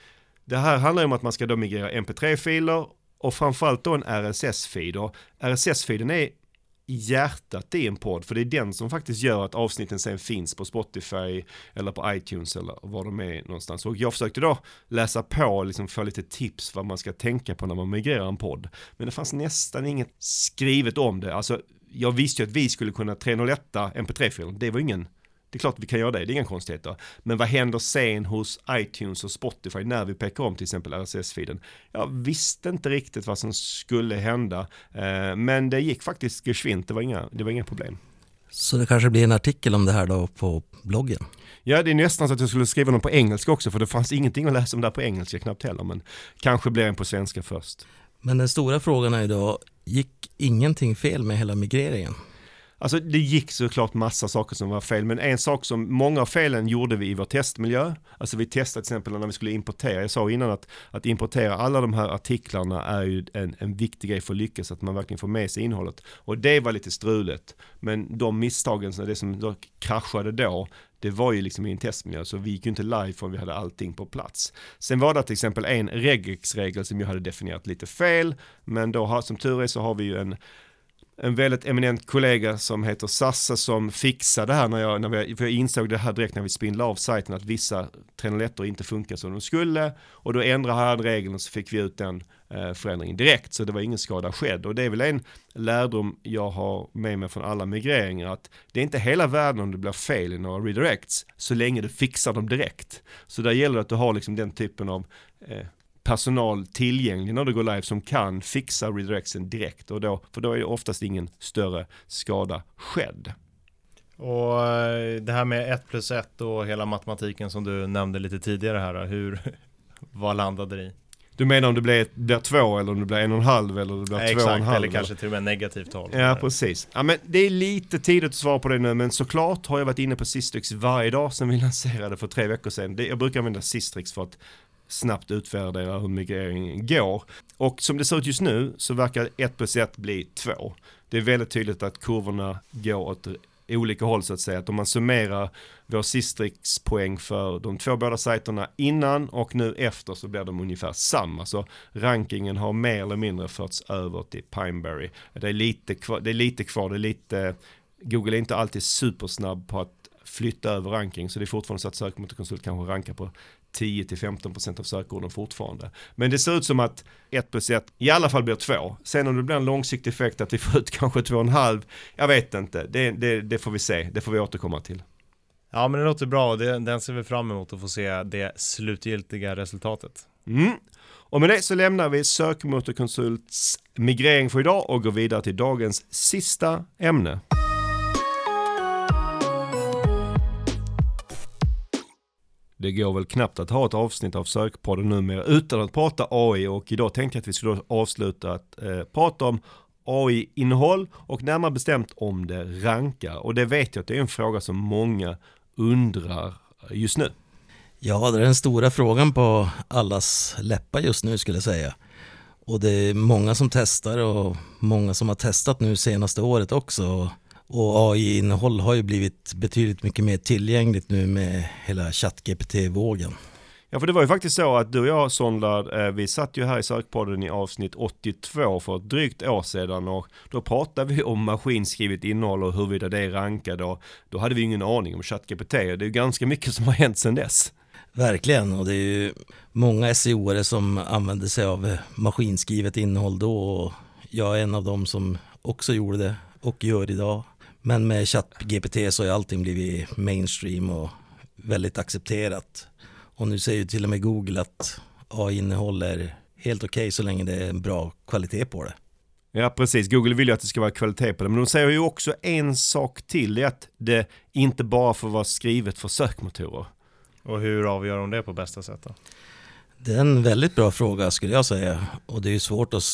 det här handlar om att man ska då migrera mp3-filer och framförallt då en RSS-feed. Och RSS-feeden är hjärtat i en podd, för det är den som faktiskt gör att avsnitten sen finns på Spotify eller på iTunes eller var de är någonstans. Och jag försökte då läsa på liksom få lite tips vad man ska tänka på när man migrerar en podd. Men det fanns nästan inget skrivet om det. Alltså, jag visste ju att vi skulle kunna 301 mp3-filen, det var ingen det är klart vi kan göra det, det är inga konstigheter. Men vad händer sen hos iTunes och Spotify när vi pekar om till exempel RSS-feeden? Jag visste inte riktigt vad som skulle hända, eh, men det gick faktiskt geschwint, det var inga, det var inga problem. Så det kanske blir en artikel om det här då på bloggen? Ja, det är nästan så att jag skulle skriva någon på engelska också, för det fanns ingenting att läsa om där på engelska knappt heller, men kanske blir en på svenska först. Men den stora frågan är ju då, gick ingenting fel med hela migreringen? Alltså det gick såklart massa saker som var fel, men en sak som många av felen gjorde vi i vår testmiljö. Alltså vi testade till exempel när vi skulle importera, jag sa innan att, att importera alla de här artiklarna är ju en, en viktig grej för att lyckas, att man verkligen får med sig innehållet. Och det var lite struligt, men de misstagen, det som då kraschade då, det var ju liksom i en testmiljö, så vi gick ju inte live förrän vi hade allting på plats. Sen var det till exempel en regex-regel som jag hade definierat lite fel, men då som tur är så har vi ju en en väldigt eminent kollega som heter Sassa som fixade det här när jag, när vi, för jag insåg det här direkt när vi spindlade av sajten att vissa 301 inte funkar som de skulle. Och då ändrade han regeln och så fick vi ut den eh, förändringen direkt. Så det var ingen skada skedd. Och det är väl en lärdom jag har med mig från alla migreringar att det är inte hela världen om det blir fel i några redirects så länge du fixar dem direkt. Så där gäller det att du har liksom den typen av eh, personal tillgänglig när du går live som kan fixa redirectsen direkt och då, för då är det oftast ingen större skada skedd. Och eh, det här med 1 plus 1 och hela matematiken som du nämnde lite tidigare här, hur, [LAUGHS] vad landade det i? Du menar om det blir, blir två eller om det blir en och en halv eller det blir Exakt, två och en halv? eller kanske till och med negativt tal. Ja, precis. Ja, men det är lite tidigt att svara på det nu, men såklart har jag varit inne på Sistrix varje dag sedan vi lanserade för tre veckor sedan. jag brukar använda Sistrix för att snabbt utvärdera hur migreringen går. Och som det ser ut just nu så verkar 1 plus 1 bli 2. Det är väldigt tydligt att kurvorna går åt olika håll så att säga. Att om man summerar vår Sistrix poäng för de två båda sajterna innan och nu efter så blir de ungefär samma. Så rankingen har mer eller mindre förts över till Pineberry. Det är lite kvar, det är lite kvar, det är lite Google är inte alltid supersnabb på att flytta över ranking så det är fortfarande så att sökmotorkonsult kanske rankar på 10-15% av sökorden fortfarande. Men det ser ut som att 1 plus 1 i alla fall blir 2. Sen om det blir en långsiktig effekt att vi får ut [LAUGHS] kanske 2,5, jag vet inte. Det, det, det, får vi se, det får vi återkomma till. Ja men det låter bra det, den ser vi fram emot att få se det slutgiltiga resultatet. Mm. Och med det så lämnar vi Sökmotorkonsults migrering för idag och går vidare till dagens sista ämne. Det går väl knappt att ha ett avsnitt av Sökpodden numera utan att prata AI och idag tänkte jag att vi skulle avsluta att eh, prata om AI-innehåll och närmare bestämt om det rankar. Och det vet jag att det är en fråga som många undrar just nu. Ja, det är den stora frågan på allas läppar just nu skulle jag säga. Och det är många som testar och många som har testat nu senaste året också. Och AI-innehåll har ju blivit betydligt mycket mer tillgängligt nu med hela ChatGPT-vågen. Ja, för det var ju faktiskt så att du och jag, Sondlad, eh, vi satt ju här i Sökpodden i avsnitt 82 för ett drygt år sedan och då pratade vi om maskinskrivet innehåll och huruvida det är rankade och då hade vi ingen aning om ChatGPT och det är ganska mycket som har hänt sedan dess. Verkligen, och det är ju många SEO-are som använder sig av maskinskrivet innehåll då och jag är en av dem som också gjorde det och gör idag. Men med ChatGPT så har allting blivit mainstream och väldigt accepterat. Och nu säger ju till och med Google att AI-innehåll är helt okej okay så länge det är en bra kvalitet på det. Ja precis, Google vill ju att det ska vara kvalitet på det. Men de säger ju också en sak till, det är att det inte bara får vara skrivet för sökmotorer. Och hur avgör de det på bästa sätt då? Det är en väldigt bra fråga skulle jag säga. Och det är ju svårt att,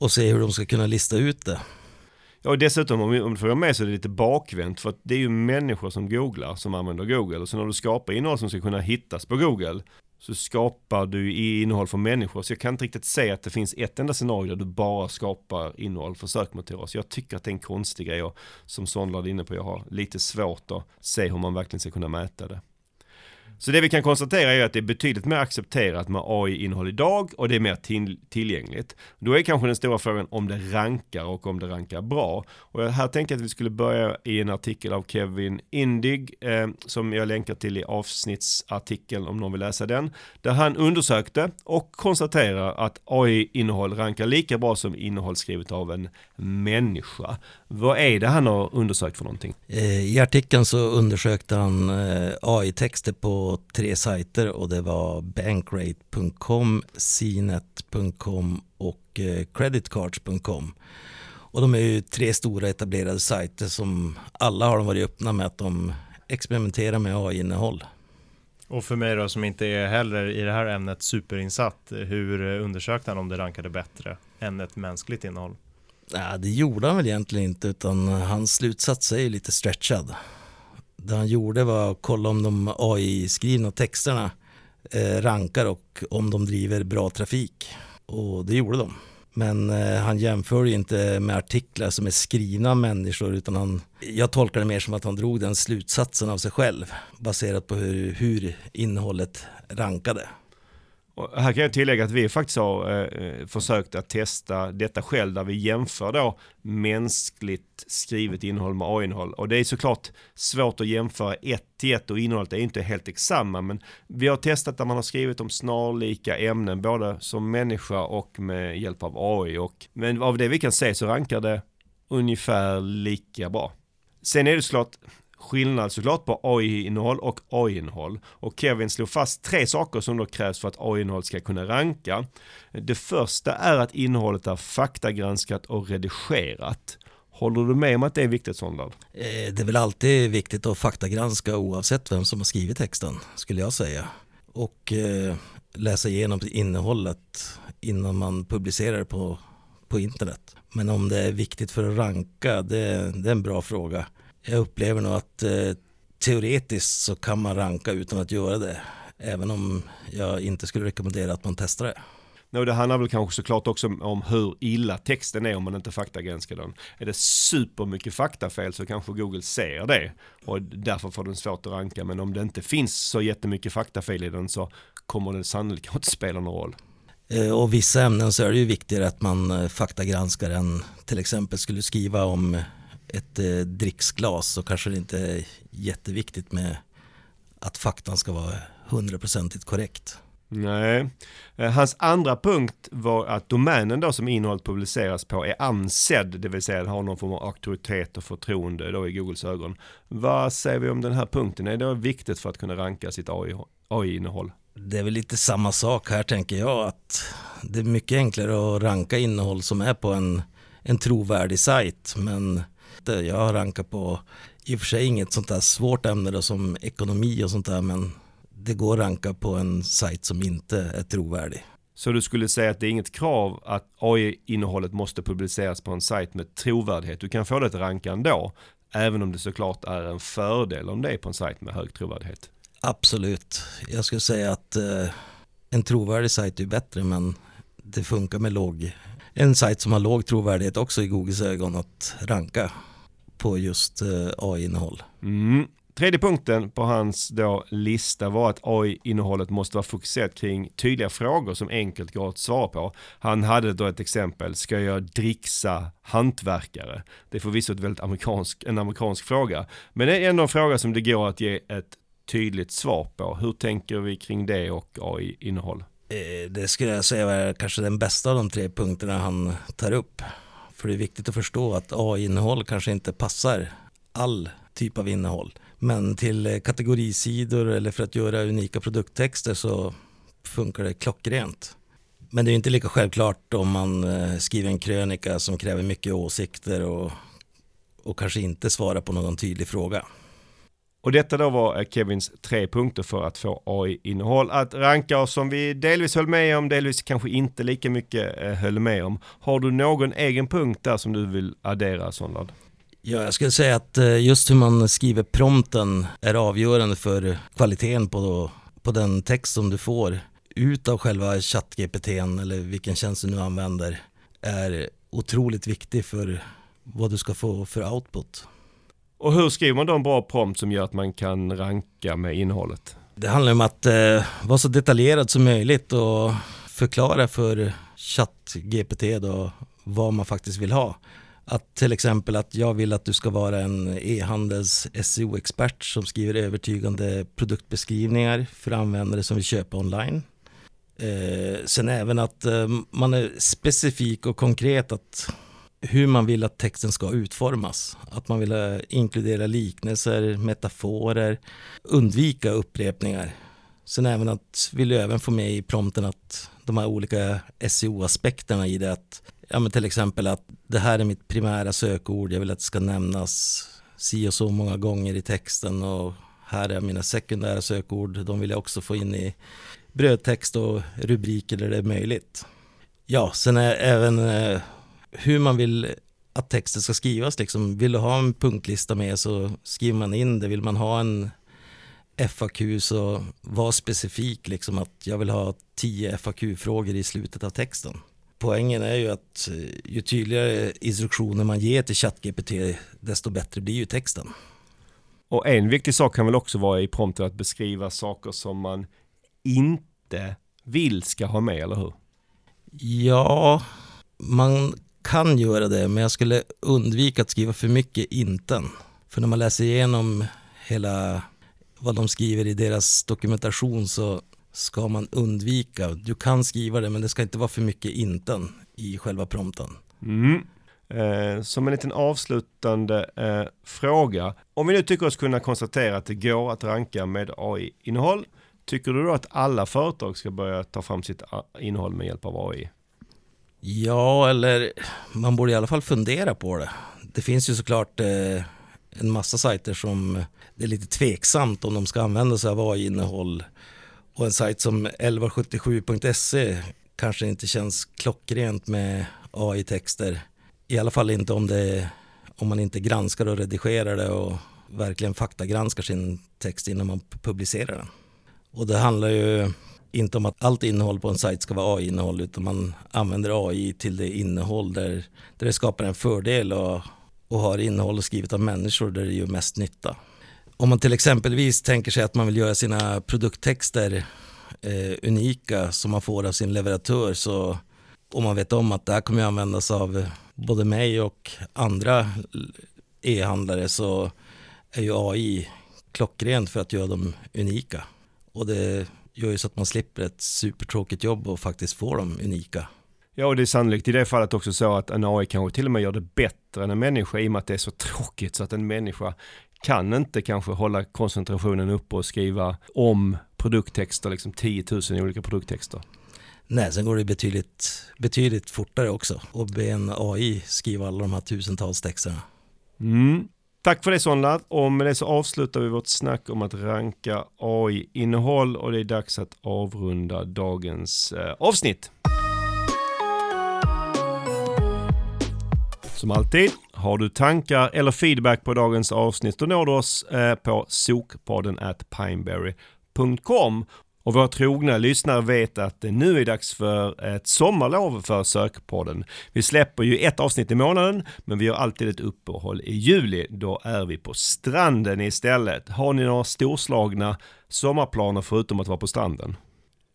att se hur de ska kunna lista ut det. Ja, och dessutom om, om du får med så är det lite bakvänt för att det är ju människor som googlar som använder Google. Och så när du skapar innehåll som ska kunna hittas på Google så skapar du innehåll för människor. Så jag kan inte riktigt se att det finns ett enda scenario där du bara skapar innehåll för sökmotorer. Så jag tycker att det är en konstig grej och som Sondlad är inne på, jag har lite svårt att se hur man verkligen ska kunna mäta det. Så det vi kan konstatera är att det är betydligt mer accepterat med AI-innehåll idag och det är mer till, tillgängligt. Då är kanske den stora frågan om det rankar och om det rankar bra. Och här tänker jag att vi skulle börja i en artikel av Kevin Indig eh, som jag länkar till i avsnittsartikeln om någon vill läsa den. Där han undersökte och konstaterar att AI-innehåll rankar lika bra som innehåll skrivet av en människa. Vad är det han har undersökt för någonting? Eh, I artikeln så undersökte han eh, AI-texter på tre sajter och det var bankrate.com, cnet.com och eh, creditcards.com. Och de är ju tre stora etablerade sajter som alla har varit öppna med att de experimenterar med AI-innehåll. Och för mig då som inte är heller i det här ämnet superinsatt, hur undersökte han om det rankade bättre än ett mänskligt innehåll? Nej, det gjorde han väl egentligen inte utan hans slutsats är ju lite stretchad. Det han gjorde var att kolla om de AI-skrivna texterna eh, rankar och om de driver bra trafik. Och det gjorde de. Men eh, han jämför ju inte med artiklar som är skrivna av människor utan han, jag tolkar det mer som att han drog den slutsatsen av sig själv baserat på hur, hur innehållet rankade. Och här kan jag tillägga att vi faktiskt har eh, eh, försökt att testa detta själv där vi jämför då mänskligt skrivet innehåll med AI-innehåll. Och det är såklart svårt att jämföra ett till ett och innehållet är inte helt exakt men vi har testat där man har skrivit om snarlika ämnen både som människa och med hjälp av AI. Och, men av det vi kan se så rankar det ungefär lika bra. Sen är det såklart skillnad såklart på AI-innehåll och AI-innehåll. Och Kevin slog fast tre saker som då krävs för att AI-innehåll ska kunna ranka. Det första är att innehållet är faktagranskat och redigerat. Håller du med om att det är viktigt Sondal? Eh, det är väl alltid viktigt att faktagranska oavsett vem som har skrivit texten, skulle jag säga. Och eh, läsa igenom innehållet innan man publicerar det på, på internet. Men om det är viktigt för att ranka, det, det är en bra fråga. Jag upplever nog att eh, teoretiskt så kan man ranka utan att göra det. Även om jag inte skulle rekommendera att man testar det. No, det handlar väl kanske såklart också om hur illa texten är om man inte faktagranskar den. Är det supermycket faktafel så kanske Google ser det och därför får den svårt att ranka. Men om det inte finns så jättemycket faktafel i den så kommer det sannolikt inte spela någon roll. Eh, och vissa ämnen så är det ju viktigare att man eh, faktagranskar än till exempel skulle skriva om ett eh, dricksglas så kanske det inte är jätteviktigt med att faktan ska vara hundraprocentigt korrekt. Nej. Eh, hans andra punkt var att domänen då som innehållet publiceras på är ansedd, det vill säga har någon form av auktoritet och förtroende då i Googles ögon. Vad säger vi om den här punkten? Är det viktigt för att kunna ranka sitt AI-innehåll? Det är väl lite samma sak här tänker jag att det är mycket enklare att ranka innehåll som är på en, en trovärdig sajt men jag har rankat på, i och för sig inget sånt där svårt ämne då, som ekonomi och sånt där, men det går att ranka på en sajt som inte är trovärdig. Så du skulle säga att det är inget krav att AI-innehållet måste publiceras på en sajt med trovärdighet. Du kan få det att ranka ändå, även om det såklart är en fördel om det är på en sajt med hög trovärdighet. Absolut. Jag skulle säga att eh, en trovärdig sajt är bättre, men det funkar med låg en sajt som har låg trovärdighet också i Googles ögon att ranka på just eh, AI-innehåll. Mm. Tredje punkten på hans då lista var att AI-innehållet måste vara fokuserat kring tydliga frågor som enkelt går att svara på. Han hade då ett exempel, ska jag dricksa hantverkare? Det är förvisso ett väldigt amerikansk, en amerikansk fråga, men det är ändå en fråga som det går att ge ett tydligt svar på. Hur tänker vi kring det och AI-innehåll? Eh, det skulle jag säga är kanske den bästa av de tre punkterna han tar upp. För det är viktigt att förstå att AI-innehåll kanske inte passar all typ av innehåll. Men till eh, kategorisidor eller för att göra unika produkttexter så funkar det klockrent. Men det är inte lika självklart om man eh, skriver en krönika som kräver mycket åsikter och, och kanske inte svarar på någon tydlig fråga. Och detta då var eh, Kevins tre punkter för att få AI-innehåll att ranka och som vi delvis höll med om, delvis kanske inte lika mycket eh, höll med om. Har du någon egen punkt där som du vill addera Sonlad? Ja, jag skulle säga att eh, just hur man skriver prompten är avgörande för kvaliteten på, på den text som du får ut av själva ChatGPT eller vilken tjänst du nu använder är otroligt viktig för vad du ska få för output. Och hur skriver man då en bra prompt som gör att man kan ranka med innehållet? Det handlar om att eh, vara så detaljerad som möjligt och förklara för ChatGPT då vad man faktiskt vill ha. Att till exempel att jag vill att du ska vara en e-handels SEO-expert som skriver övertygande produktbeskrivningar för användare som vill köpa online. Eh, sen även att eh, man är specifik och konkret att hur man vill att texten ska utformas. Att man vill eh, inkludera liknelser, metaforer, undvika upprepningar. Sen även att vill du även få med i prompten att de här olika SEO-aspekterna i det. Att, ja, men till exempel att det här är mitt primära sökord, jag vill att det ska nämnas si och så många gånger i texten och här är mina sekundära sökord, de vill jag också få in i brödtext och rubriker där det är möjligt. Ja, sen är även eh, hur man vill att texten ska skrivas. Liksom. Vill du ha en punktlista med så skriver man in det. Vill man ha en FAQ så var specifik, liksom att jag vill ha tio FAQ-frågor i slutet av texten. Poängen är ju att eh, ju tydligare instruktioner man ger till ChatGPT desto bättre blir ju texten. Och en viktig sak kan väl också vara i prompten att beskriva saker som man inte vill ska ha med, eller hur? Ja, man kan göra det, men jag skulle undvika att skriva för mycket inten. För när man läser igenom hela vad de skriver i deras dokumentation så ska man undvika. Du kan skriva det, men det ska inte vara för mycket inten i själva prompten. Mm. Eh, som en liten avslutande eh, fråga. Om vi nu tycker oss kunna konstatera att det går att ranka med AI-innehåll, tycker du då att alla företag ska börja ta fram sitt eh, innehåll med hjälp av AI? Ja, eller man borde i alla fall fundera på det. Det finns ju såklart eh, en massa sajter som det är lite tveksamt om de ska använda sig av AI-innehåll. Och en sajt som 1177.se kanske inte känns klockrent med AI-texter. I alla fall inte om, det, om man inte granskar och redigerar det och verkligen faktagranskar sin text innan man publicerar den. Och det handlar ju inte om att allt innehåll på en sajt ska vara AI-innehåll utan man använder AI till det innehåll där, där det skapar en fördel och, och har innehåll skrivet av människor där det gör mest nytta. Om man till exempelvis tänker sig att man vill göra sina produkttexter eh, unika som man får av sin leverantör så om man vet om att det här kommer att användas av både mig och andra e-handlare så är ju AI klockrent för att göra dem unika. Och det gör ju så att man slipper ett supertråkigt jobb och faktiskt får dem unika. Ja, och det är sannolikt i det fallet också så att en AI kanske till och med gör det bättre än en människa i och med att det är så tråkigt så att en människa kan inte kanske hålla koncentrationen uppe och skriva om produkttexter, liksom 10 000 olika produkttexter. Nej, sen går det betydligt, betydligt fortare också och be en AI skriva alla de här tusentals texterna. Mm. Tack för det Sonlad och med det så avslutar vi vårt snack om att ranka AI-innehåll och det är dags att avrunda dagens eh, avsnitt. Som alltid, har du tankar eller feedback på dagens avsnitt då når du oss eh, på sokpodden at pineberry.com och våra trogna lyssnare vet att det nu är dags för ett sommarlov för Sökpodden. Vi släpper ju ett avsnitt i månaden, men vi har alltid ett uppehåll i juli. Då är vi på stranden istället. Har ni några storslagna sommarplaner förutom att vara på stranden?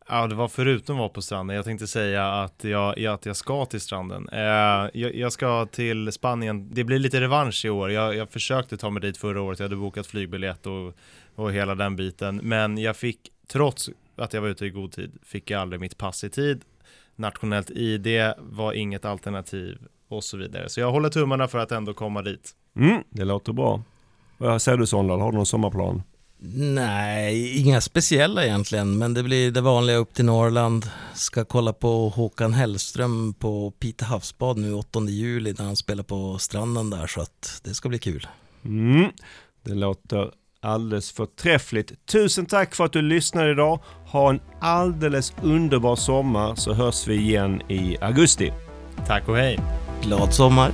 Ja, det var förutom att vara på stranden. Jag tänkte säga att jag, att jag ska till stranden. Eh, jag, jag, ska till Spanien. Det blir lite revansch i år. Jag, jag försökte ta mig dit förra året. Jag hade bokat flygbiljett och, och hela den biten. Men jag fick, trots att jag var ute i god tid, fick jag aldrig mitt pass i tid. Nationellt ID var inget alternativ och så vidare. Så jag håller tummarna för att ändå komma dit. Mm, det låter bra. Vad säger du Sondal, har du någon sommarplan? Nej, inga speciella egentligen, men det blir det vanliga upp till Norrland. Ska kolla på Håkan Hellström på Pite havsbad nu 8 juli när han spelar på stranden där så att det ska bli kul. Mm, det låter alldeles förträffligt. Tusen tack för att du lyssnade idag. Ha en alldeles underbar sommar så hörs vi igen i augusti. Tack och hej! Glad sommar!